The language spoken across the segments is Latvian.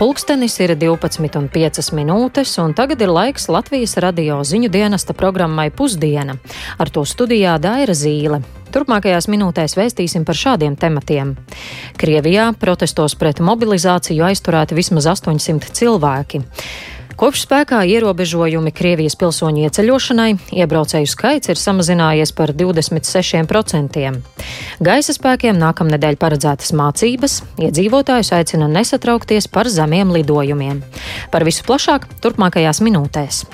Pulkstenis ir 12,5 minūtes, un tagad ir laiks Latvijas radio ziņu dienesta programmai Pusdiena. Ar to studijā Daira Zīle. Turpmākajās minūtēs vēstīsim par šādiem tematiem. Krievijā protestos pret mobilizāciju aizturēti vismaz 800 cilvēki. Kopš spēkā ierobežojumi Krievijas pilsoņu ieceļošanai, iebraucēju skaits ir samazinājies par 26%. Gaisa spēkiem nākamnedēļ paredzētas mācības, iedzīvotājus aicina nesatraukties par zemiem lidojumiem. Par visu plašāk turpmākajās minūtēs.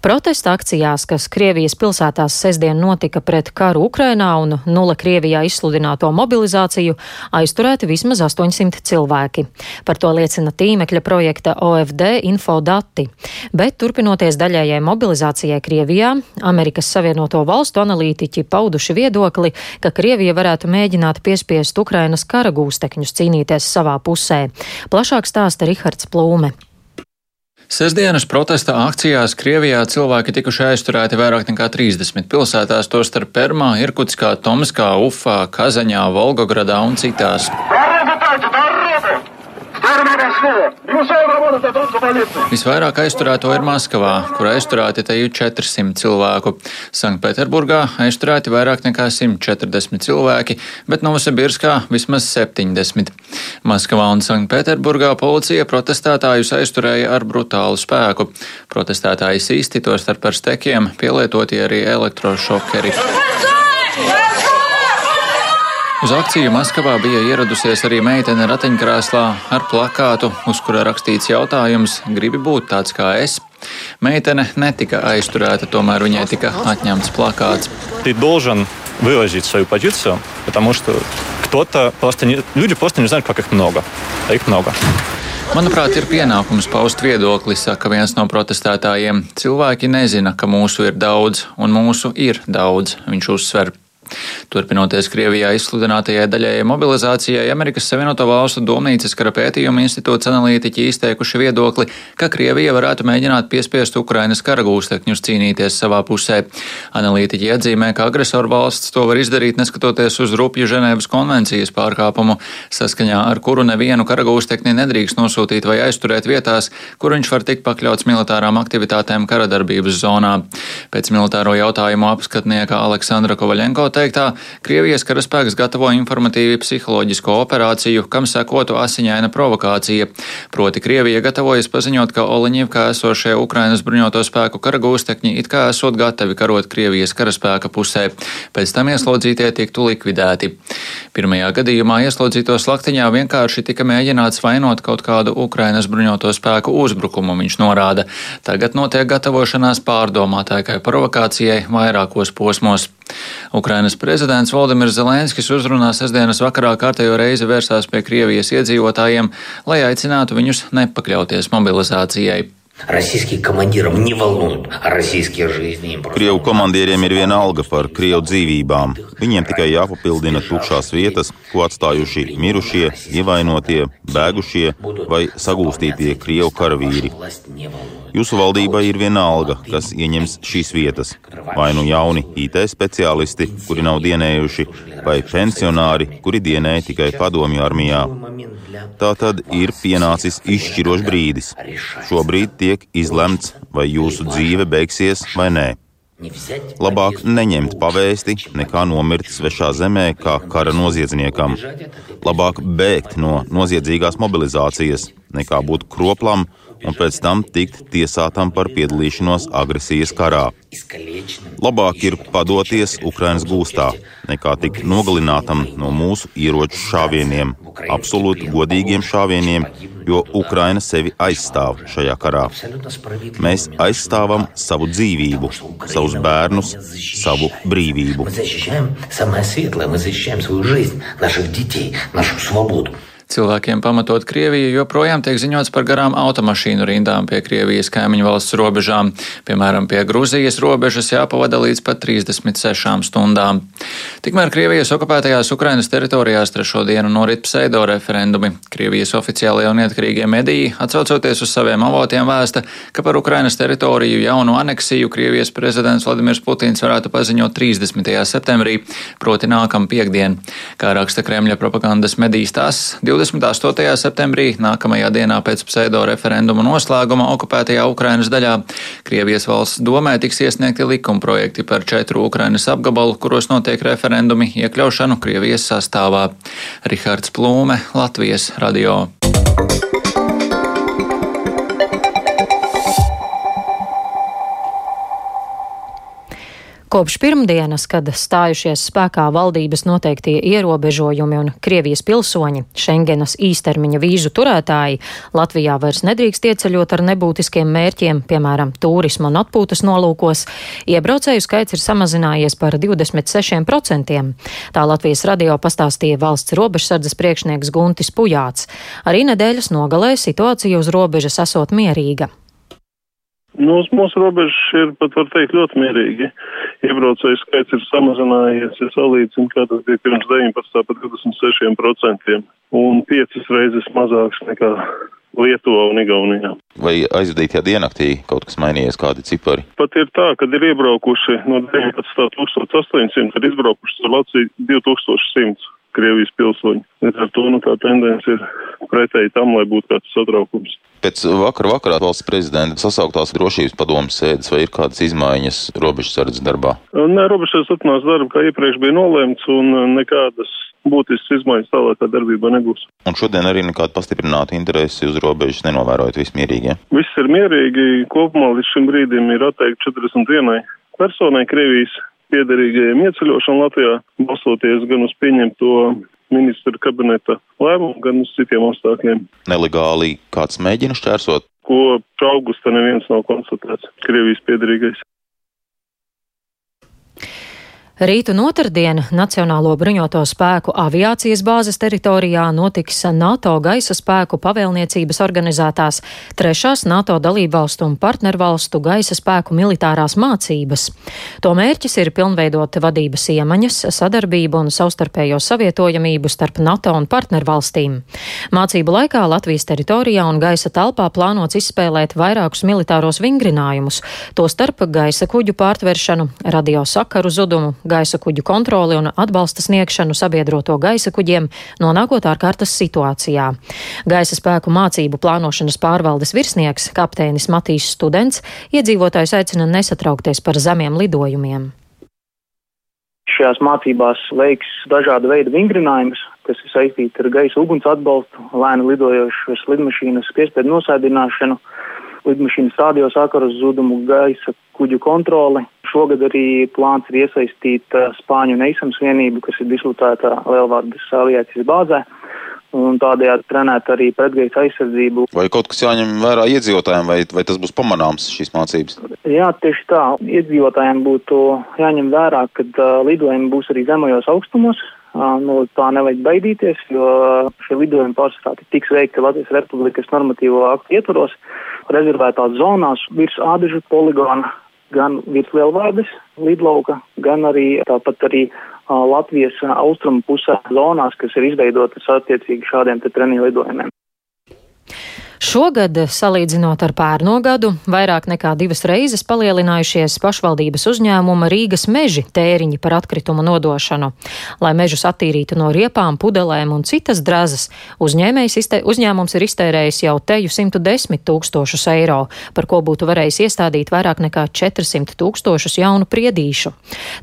Protesta akcijās, kas Krievijas pilsētās sestdien notika pret karu Ukrainā un nula Krievijā izsludināto mobilizāciju, aizturēti vismaz 800 cilvēki. Par to liecina tīmekļa projekta OFD infodati. Bet turpinoties daļējai mobilizācijai Krievijā, Amerikas Savienoto Valstu analītiķi pauduši viedokli, ka Krievija varētu mēģināt piespiest Ukrainas kara gūstekņus cīnīties savā pusē. Plašāk stāsta Rihards Plūme. Sesdienas protesta akcijās Krievijā cilvēki tikuši aizturēti vairāk nekā 30 pilsētās, tostarp Permā, Irkutskā, Tomskā, Ufā, Kazaņā, Volgogradā un citās. Visvairāk aizturēto ir Maskavā, kur aizturēti te jau 400 cilvēku. Sanktpēterburgā aizturēti vairāk nekā 140 cilvēki, bet Novosibirskā vismaz 70. Maskavā un Sanktpēterburgā policija protestētājus aizturēja ar brutālu spēku. Protestētāji īsti to starp ar stekiem, pielietoti arī elektrošokeri. Uz akciju Maskavā bija ieradusies arī meitene ratiņkrēslā ar plakātu, uz kura rakstīts jautājums: Gribi būt tāds kā es? Meitene netika aizturēta, tomēr viņai tika atņemts plakāts. выразить свою позицию, потому что кто-то просто не, люди просто не знают, как их много, а их много. Manuprāt, ir pienākums paust viedokli, saka viens no protestētājiem. Cilvēki nezina, ka mūsu ir daudz, un mūsu ir daudz, viņš uzsver. Turpinoties Krievijā izsludinātajai daļējai mobilizācijai, Amerikas Savienoto Valstu Domnīcas kara pētījuma institūts analītiķi izteikuši viedokli, ka Krievija varētu mēģināt piespiest Ukrainas kara gūstekņus cīnīties savā pusē. Analītiķi atzīmē, ka agresoru valsts to var izdarīt neskatoties uz rupju Ženēvas konvencijas pārkāpumu, saskaņā ar kuru nevienu kara gūstekni nedrīkst nosūtīt vai aizturēt vietās, kur viņš var tikt pakļauts militārām aktivitātēm karadarbības zonā. Pēc militāro jautājumu apskatnieka Aleksandra Kovaļenko teiktā, Krievijas karaspēks gatavo informatīvi psiholoģisko operāciju, kam sekotu asiņaina provokācija. Proti Krievija gatavojas paziņot, ka Oliņivkā esošie Ukrainas bruņoto spēku karagūstekņi it kā esot gatavi karot Krievijas karaspēka pusē. Pēc tam ieslodzītie tiktu likvidēti. Pirmajā gadījumā ieslodzīto slaktiņā vienkārši tika mēģināts vainot kaut kādu Ukrainas bruņoto spēku uzbrukumu, viņš norāda. Tagad notiek gatavošanās pārdomātākai provokācijai vairākos posmos. Ukrainas prezidents Valdemirs Zelenskis uzrunā sestdienas vakarā kārtējo reizi vērsās pie Krievijas iedzīvotājiem, lai aicinātu viņus nepakļauties mobilizācijai. Российских командирам не волнуют российские жизни. Krievu komandieriem ir viena alga par Krievu dzīvībām. Viņiem tikai jāpapildina tukšās vietas, ko atstājuši mirušie, ievainotie, bēgušie vai sagūstītie Krievu karavīri. Jūsu valdībai ir viena alga, kas ieņems šīs vietas. Vai nu jauni IT speciālisti, kuri nav dienējuši, vai pensionāri, kuri dienēja tikai padomju armijā. Tā tad ir pienācis izšķirošs brīdis. Šobrīd tiek izlemts, vai jūsu dzīve beigsies vai nē. Labāk neņemt pavēsti, nekā nomirt svešā zemē, kā kara noziedzniekam. Labāk bēgt no noziedzīgās mobilizācijas, nekā būt kroplam un pēc tam tikt tiesātam par piedalīšanos agresijas karā. Labāk ir padoties Ukrainas gūstā, nekā tikt nogalinātam no mūsu ieroču šāvieniem, absolūti godīgiem šāvieniem, jo Ukraina sevi aizstāv šajā karā. Mēs aizstāvam savu dzīvību, savus bērnus, savu brīvību. Cilvēkiem pamatot Krieviju joprojām tiek ziņots par garām automašīnu rindām pie Krievijas kaimiņu valsts robežām. Piemēram, pie Gruzijas robežas jāpavada līdz pat 36 stundām. Tikmēr Krievijas okupētajās Ukrainas teritorijās trešo dienu norit pseido referendumi. Krievijas oficiālajie un neatkarīgie mediji, atsaucoties uz saviem avotiem, vēsta, ka par Ukrainas teritoriju jaunu aneksiju Krievijas prezidents Vladimirs Putins varētu paziņot 30. septembrī, proti nākam piekdien. Kā raksta Kremļa propagandas medijas tās, 28. septembrī, nākamajā dienā pēc pseido referenduma noslēguma okupētajā Ukrainas daļā, Krievijas valsts domē tiks iesniegti likumprojekti par četru Ukrainas apgabalu, kuros notiek referendumi iekļaušanu Krievijas sastāvā. Rihards Plūme, Latvijas radio. Kopš pirmdienas, kad stājušies spēkā valdības noteiktie ierobežojumi un Krievijas pilsoņi, Schengenas īstermiņa vīzu turētāji, Latvijā vairs nedrīkst ieceļot ar nebūtiskiem mērķiem, piemēram, turisma un atpūtas nolūkos, iebraucēju skaits ir samazinājies par 26%. Tā Latvijas radio pastāstīja valsts robežsardzes priekšnieks Guntis Pujāts. Arī nedēļas nogalē situācija uz robežas esot mierīga. Nu, uz mūsu robežas ir pat, var teikt, ļoti mierīgi. Iebraucēju skaits ir samazinājies, ja salīdzinu, kā tas bija pirms 19. pat 26%, un piecas reizes mazāks nekā Lietuvā un Igaunijā. Vai aizvadītajā diennaktī kaut kas mainījies, kādi cipari? Pat ir tā, kad ir iebraukuši no 19.800, kad izbraukuši uz Latviju 2100. Krievijas pilsoņi. Līdz ar to nu, tā tendence ir pretēji tam, lai būtu kāds satraukums. Pēc vakar vakarā valsts prezidenta sasauktās drošības padomas sēdes vai ir kādas izmaiņas robežsardzes darbā? Nē, robežsardzes turpinās darbu, kā iepriekš bija nolēmts, un nekādas būtiskas izmaiņas tālākā darbībā nebūs. Un šodien arī nekāda pastiprināta interesi uz robežas nenovērojot viss mierīgi? Ja? Viss ir mierīgi. Kopumā līdz šim brīdim ir atteikti 41 personai Krievijas piederīgajiem ieceļošanu Latvijā, balsoties gan uz pieņemto ministra kabineta lēmumu, gan uz citiem apstākļiem. Nelegāli kāds mēģina šķērsot? Kopš augusta neviens nav konstatēts Krievijas piedarīgais. Rīt un otrdien Nacionālo bruņoto spēku aviācijas bāzes teritorijā notiks NATO gaisa spēku pavēlniecības organizētās trešās NATO dalībvalstu un partnervalstu gaisa spēku militārās mācības. To mērķis ir pilnveidot vadības iemaņas, sadarbību un savstarpējo savietojamību starp NATO un partnervalstīm. Mācību laikā Latvijas teritorijā un gaisa telpā plānots izspēlēt vairākus militāros vingrinājumus, tostarp gaisa kuģu pārtveršanu, radiosakaru zudumu, gaisa kuģu kontroli un atbalsta sniegšanu sabiedroto gaisa kuģiem, nonākot ārkārtas situācijā. Gaisa spēku mācību plānošanas pārvaldes virsnieks, kapteinis Matīs Students, iedzīvotājs aicina nesatraukties par zemiem lidojumiem. Šajās mācībās veiks dažāda veida vingrinājumus, kas ir saistīti ar gaisa uguns atbalstu, lēni lidojošas lidmašīnas piespiedu nosēdināšanu, lidmašīnas radiosakaru zudumu, gaisa kuģu kontroli. Šogad arī plāns ir iesaistīt uh, Spāņu neisams vienību, kas ir dislotēta Lielvārdas aviācijas bāzē. Un tādējādi trenēt arī pretgaisa aizsardzību. Vai kaut kas jāņem vērā iedzīvotājiem, vai, vai tas būs pamanāms šīs mācības? Jā, tieši tā. Iedzīvotājiem būtu jāņem vērā, ka uh, lidojumi būs arī zemajos augstumos. Uh, no tā nevajag baidīties, jo šie lidojumi pārsvarā tiks veikti Latvijas Republikas normatīvo aktu ietvaros, rezervētās zonās virs ādažu poligona gan virs Lielvārdes lidlauka, gan arī tāpat arī Latvijas austrumu pusē zonās, kas ir izveidotas attiecīgi šādiem treniņu lidojumiem. Šogad, salīdzinot ar pērno gadu, vairāk nekā divas reizes palielinājušies pašvaldības uzņēmuma Rīgas meži tēriņi par atkritumu nodošanu. Lai mežus attīrītu no riepām, pudelēm un citas drazas, uzņēmums ir iztērējis jau teju 110 tūkstošus eiro, par ko būtu varējis iestādīt vairāk nekā 400 tūkstošus jaunu priedīšu.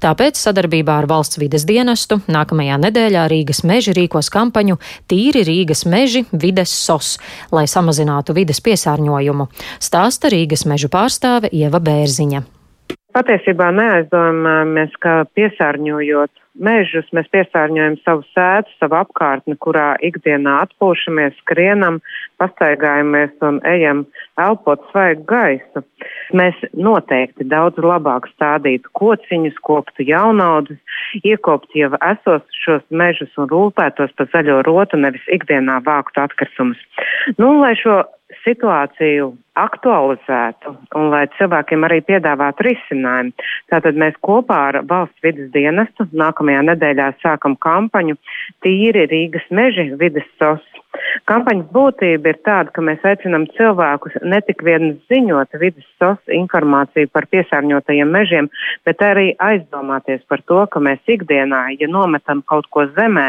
Tāpēc sadarbībā ar valsts vides dienestu nākamajā nedēļā Rīgas meži rīkos kampaņu Tīri Rīgas meži vides sos, lai samazinātu samazinātu vides piesārņojumu, stāsta Rīgas mežu pārstāve Ieva Bērziņa. Patiesībā neaizdomājamies, ka piesārņojot mežus, mēs piesārņojam savu sēdu, savu apkārtni, kurā ikdienā atpūšamies, skrienam, pastaigājamies un ejam elpot svaigu gaisu. Mēs noteikti daudz labāk stādītu kociņus, koptu jaunaudus, iekoptu jau esošos mežus un rūpētos par zaļo rotu, nevis ikdienā vāktu atkritumus. Nu, lai šo situāciju aktualizētu un lai cilvēkiem arī piedāvātu risinājumu. Tātad mēs kopā ar valsts vidas dienestu nākamajā nedēļā sākam kampaņu Tīri Rīgas meži vidas sos. Kampaņas būtība ir tāda, ka mēs aicinam cilvēkus ne tik vien ziņot vidas sos informāciju par piesārņotajiem mežiem, bet arī aizdomāties par to, ka mēs ikdienā, ja nometam kaut ko zemē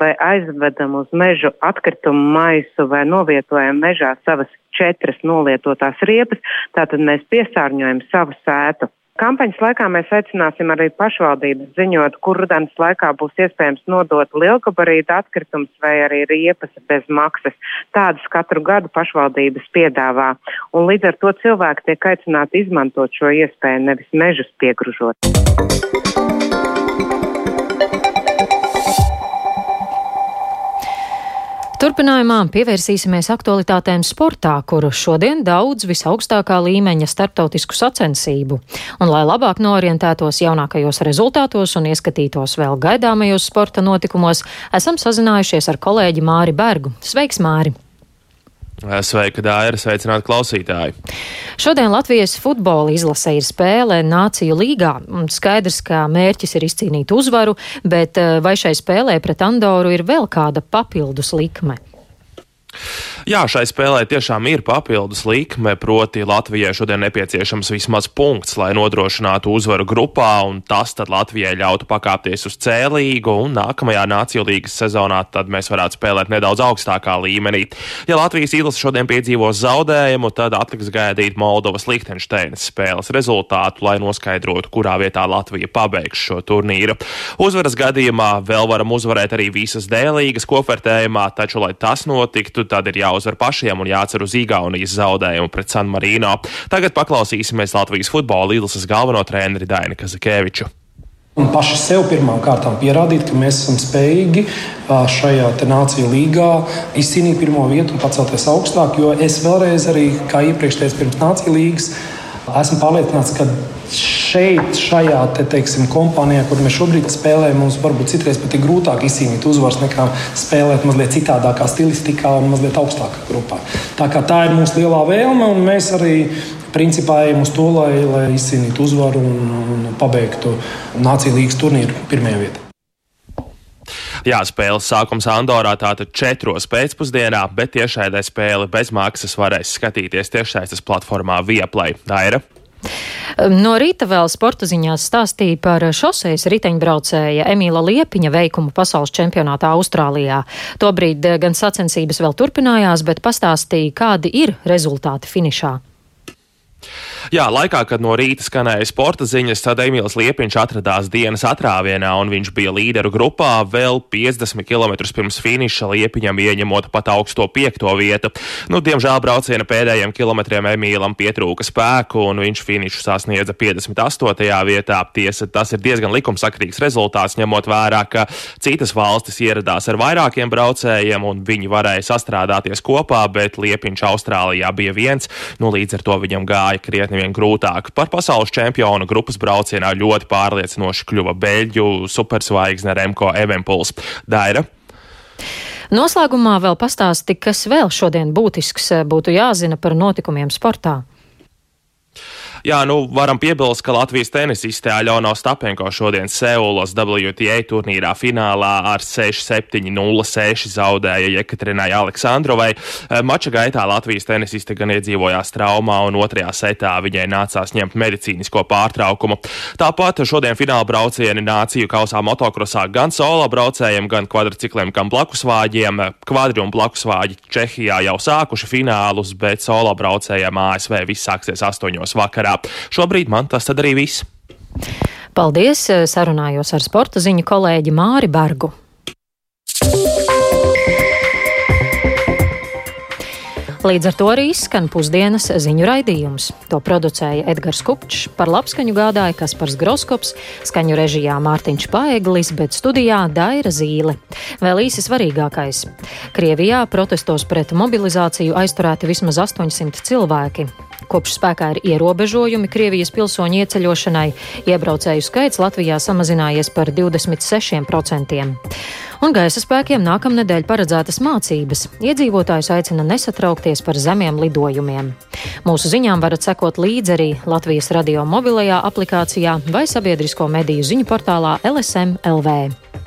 vai aizvedam uz mežu atkritumu maisu vai novietojam mežā savas četras nolietotās riepas, tātad mēs piesārņojam savu sētu. Kampaņas laikā mēs aicināsim arī pašvaldības ziņot, kur rudens laikā būs iespējams nodot lielgabarīta atkritumus vai arī riepas bez maksas. Tādas katru gadu pašvaldības piedāvā. Un līdz ar to cilvēki tiek aicināti izmantot šo iespēju, nevis mežus piegružot. Turpinājumā pievērsīsimies aktualitātēm sportā, kuru šodien daudz visaugstākā līmeņa starptautisku sacensību. Un, lai labāk norientētos jaunākajos rezultātos un ieskatītos vēl gaidāmajos sporta notikumos, esam sazinājušies ar kolēģi Māri Bergu. Sveiks, Māri! Sveika, Dāra, sveicināti klausītāji! Šodien Latvijas futbola izlase ir spēle Nāciju līgā. Skaidrs, ka mērķis ir izcīnīt uzvaru, bet vai šai spēlē pret Andoru ir vēl kāda papildus likme? Jā, šai spēlē tiešām ir papildus likme, proti Latvijai šodien nepieciešams vismaz punkts, lai nodrošinātu uzvaru grupā, un tas tad Latvijai ļautu pakāpties uz C līgu, un nākamajā Nāciju līgas sezonā tad mēs varētu spēlēt nedaudz augstākā līmenī. Ja Latvijas izlase šodien piedzīvos zaudējumu, tad atliks gaidīt Moldovas Liechtensteinas spēles rezultātu, lai noskaidrotu, kurā vietā Latvija pabeigs šo turnīru. Uzvaras gadījumā vēl varam uzvarēt arī visas D līgas kopvērtējumā, taču, lai tas notiktu, tad ir jāuzvar pašiem un jācer uz Igaunijas zaudējumu pret San Marino. Tagad paklausīsimies Latvijas futbola izlases galveno treneri Daini Kazakēviču. Un paši sev pirmām kārtām pierādīt, ka mēs esam spējīgi šajā nāciju līgā izcīnīt pirmo vietu un pacelties augstāk. Jo es vēlreiz, arī kā iepriekš teicu, pirms nāciju līgas, esmu pārliecināts, ka šeit, šajā te, teiksim, kompānijā, kur mēs šobrīd spēlējam, mums varbūt citreiz pat ir grūtāk izcīnīt uzvaras nekā spēlēt mazliet citādākā stilistikā un mazliet augstākā grupā. Tā, tā ir mūsu lielā vēlme, un mēs arī principā ejam uz to, lai, lai izcīnītu uzvaru un, un pabeigtu Nācijas līnijas turnīru pirmajā vietā. Jā, spēles sākums Andorā tātad četros pēcpusdienā, bet tiešraidē spēli bez maksas varēs skatīties tiešsaistes platformā Vieplay. Daira. No rīta vēl sporta ziņās stāstīja par šoseis riteņbraucēja Emīla Liepiņa veikumu pasaules čempionātā Austrālijā. Tobrīd gan sacensības vēl turpinājās, bet pastāstīja, kādi ir rezultāti finišā. Jā, laikā, kad no rīta skanēja sporta ziņas, tad Emīls Liepiņš atradās dienas atrāvienā un viņš bija līderu grupā vēl 50 km pirms finiša Liepiņam ieņemot pat augsto piekto vietu. Nu, diemžēl brauciena pēdējiem kilometriem Emīlam pietrūka spēku un viņš finišu sasniedza 58. vietā. Tiesa, tas ir diezgan likumsakrīgs rezultāts, ņemot vērā, ka citas valstis ieradās ar vairākiem braucējiem un viņi varēja sastrādāties kopā, bet Liepiņš Austrālijā bija viens, nu līdz ar to viņam gāja krietni vien grūtāk. Par pasaules čempionu grupas braucienā ļoti pārliecinoši kļuva Beļģu superzvaigzne Remko Evenpuls. Daira. Noslēgumā vēl pastāsti, kas vēl šodien būtisks būtu jāzina par notikumiem sportā. Jā, nu varam piebilst, ka Latvijas tenisiste Aļona Ostapenko šodien Seulas WTA turnīrā finālā ar 6-7-0-6 zaudēja Jekaterinai Aleksandrovai. Eh, mača gaitā Latvijas tenisiste gan iedzīvojās traumā un otrajā setā viņai nācās ņemt medicīnisko pārtraukumu. Tāpat šodien fināla braucieni nāciju kausā motokrosā gan solo braucējiem, gan kvadricikliem, gan blakusvāģiem. Kvadri un blakusvāģi Čehijā jau sākuši finālus, bet solo braucējiem ASV viss sāksies astoņos vakarā. Šobrīd man tas tad arī viss. Paldies! Sarunājos ar sporta ziņu kolēģi Māri Bargu. Līdz ar to arī izskan pusdienas ziņu raidījums. To producēja Edgars Kupčs, par labskaņu gādāja Kaspars Groskops, skaņu režijā Mārtiņš Paeglis, bet studijā Daira Zīle. Vēl īsi svarīgākais. Krievijā protestos pret mobilizāciju aizturēti vismaz 800 cilvēki. Kopš spēkā ir ierobežojumi Krievijas pilsoņu ieceļošanai, iebraucēju skaits Latvijā samazinājies par 26%. Un gaisa spēkiem nākamnedēļ paredzētas mācības. Iedzīvotājus aicina nesatraukties par zemiem lidojumiem. Mūsu ziņām varat sekot līdzi arī Latvijas radio mobilajā aplikācijā vai sabiedrisko mediju ziņu portālā LSM LV.